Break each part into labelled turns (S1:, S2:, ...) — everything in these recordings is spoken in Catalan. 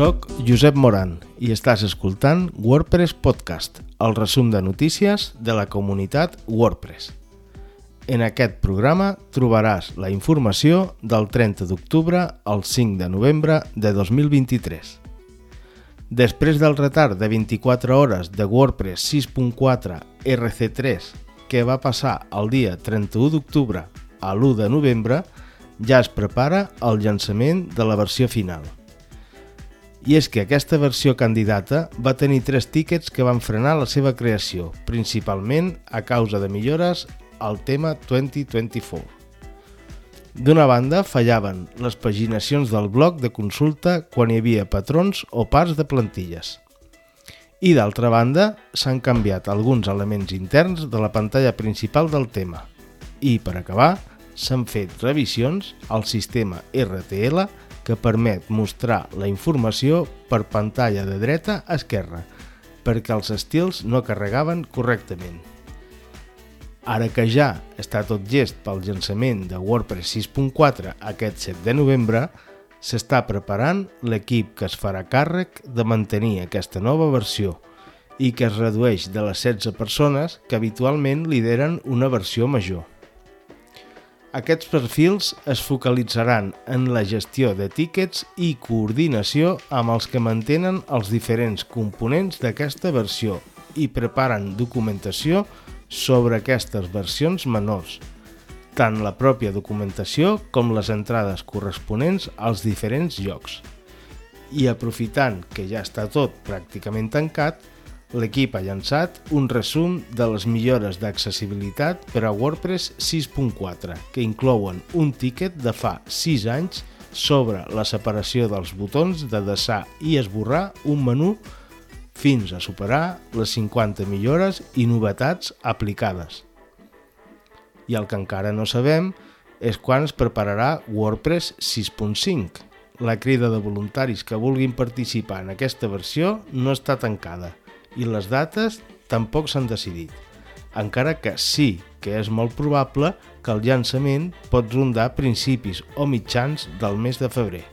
S1: Soc Josep Moran i estàs escoltant WordPress Podcast, el resum de notícies de la comunitat WordPress. En aquest programa trobaràs la informació del 30 d'octubre al 5 de novembre de 2023. Després del retard de 24 hores de WordPress 6.4 RC3 que va passar el dia 31 d'octubre a l'1 de novembre, ja es prepara el llançament de la versió final. I és que aquesta versió candidata va tenir tres tíquets que van frenar la seva creació, principalment a causa de millores al tema 2024. D'una banda, fallaven les paginacions del bloc de consulta quan hi havia patrons o parts de plantilles. I d'altra banda, s'han canviat alguns elements interns de la pantalla principal del tema. I, per acabar, s'han fet revisions al sistema RTL que permet mostrar la informació per pantalla de dreta a esquerra, perquè els estils no carregaven correctament. Ara que ja està tot gest pel llançament de WordPress 6.4 aquest 7 de novembre, s'està preparant l'equip que es farà càrrec de mantenir aquesta nova versió i que es redueix de les 16 persones que habitualment lideren una versió major. Aquests perfils es focalitzaran en la gestió de tíquets i coordinació amb els que mantenen els diferents components d'aquesta versió i preparen documentació sobre aquestes versions menors, tant la pròpia documentació com les entrades corresponents als diferents llocs. I aprofitant que ja està tot pràcticament tancat, l'equip ha llançat un resum de les millores d'accessibilitat per a WordPress 6.4, que inclouen un tiquet de fa 6 anys sobre la separació dels botons de desar i esborrar un menú fins a superar les 50 millores i novetats aplicades. I el que encara no sabem és quan es prepararà WordPress 6.5. La crida de voluntaris que vulguin participar en aquesta versió no està tancada i les dates tampoc s'han decidit, encara que sí que és molt probable que el llançament pot rondar principis o mitjans del mes de febrer.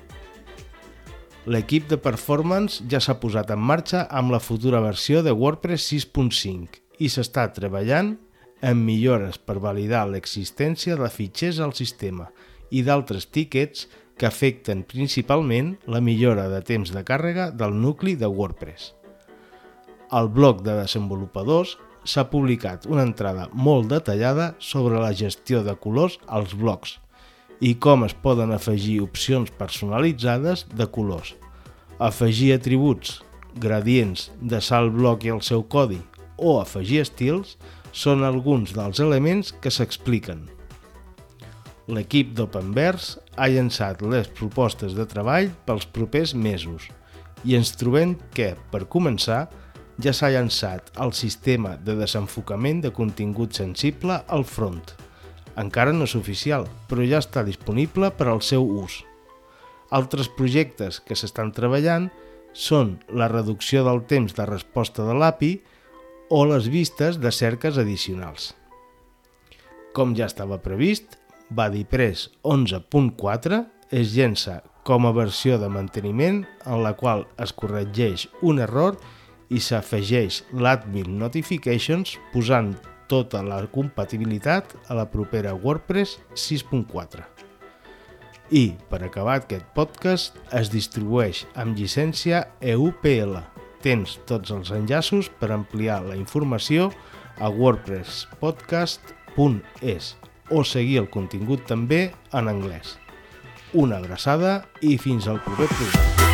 S1: L'equip de performance ja s'ha posat en marxa amb la futura versió de WordPress 6.5 i s'està treballant en millores per validar l'existència de fitxers al sistema i d'altres tíquets que afecten principalment la millora de temps de càrrega del nucli de WordPress al bloc de desenvolupadors s'ha publicat una entrada molt detallada sobre la gestió de colors als blocs i com es poden afegir opcions personalitzades de colors, afegir atributs, gradients, deixar el bloc i el seu codi o afegir estils són alguns dels elements que s'expliquen. L'equip d'Openverse ha llançat les propostes de treball pels propers mesos i ens trobem que, per començar, ja s'ha llançat el sistema de desenfocament de contingut sensible al front. Encara no és oficial, però ja està disponible per al seu ús. Altres projectes que s'estan treballant són la reducció del temps de resposta de l'API o les vistes de cerques addicionals. Com ja estava previst, BuddyPress 11.4 es llença com a versió de manteniment en la qual es corregeix un error i i s'afegeix l'Admin Notifications posant tota la compatibilitat a la propera WordPress 6.4. I, per acabar aquest podcast, es distribueix amb llicència EUPL. Tens tots els enllaços per ampliar la informació a wordpresspodcast.es o seguir el contingut també en anglès. Una abraçada i fins al proper programa.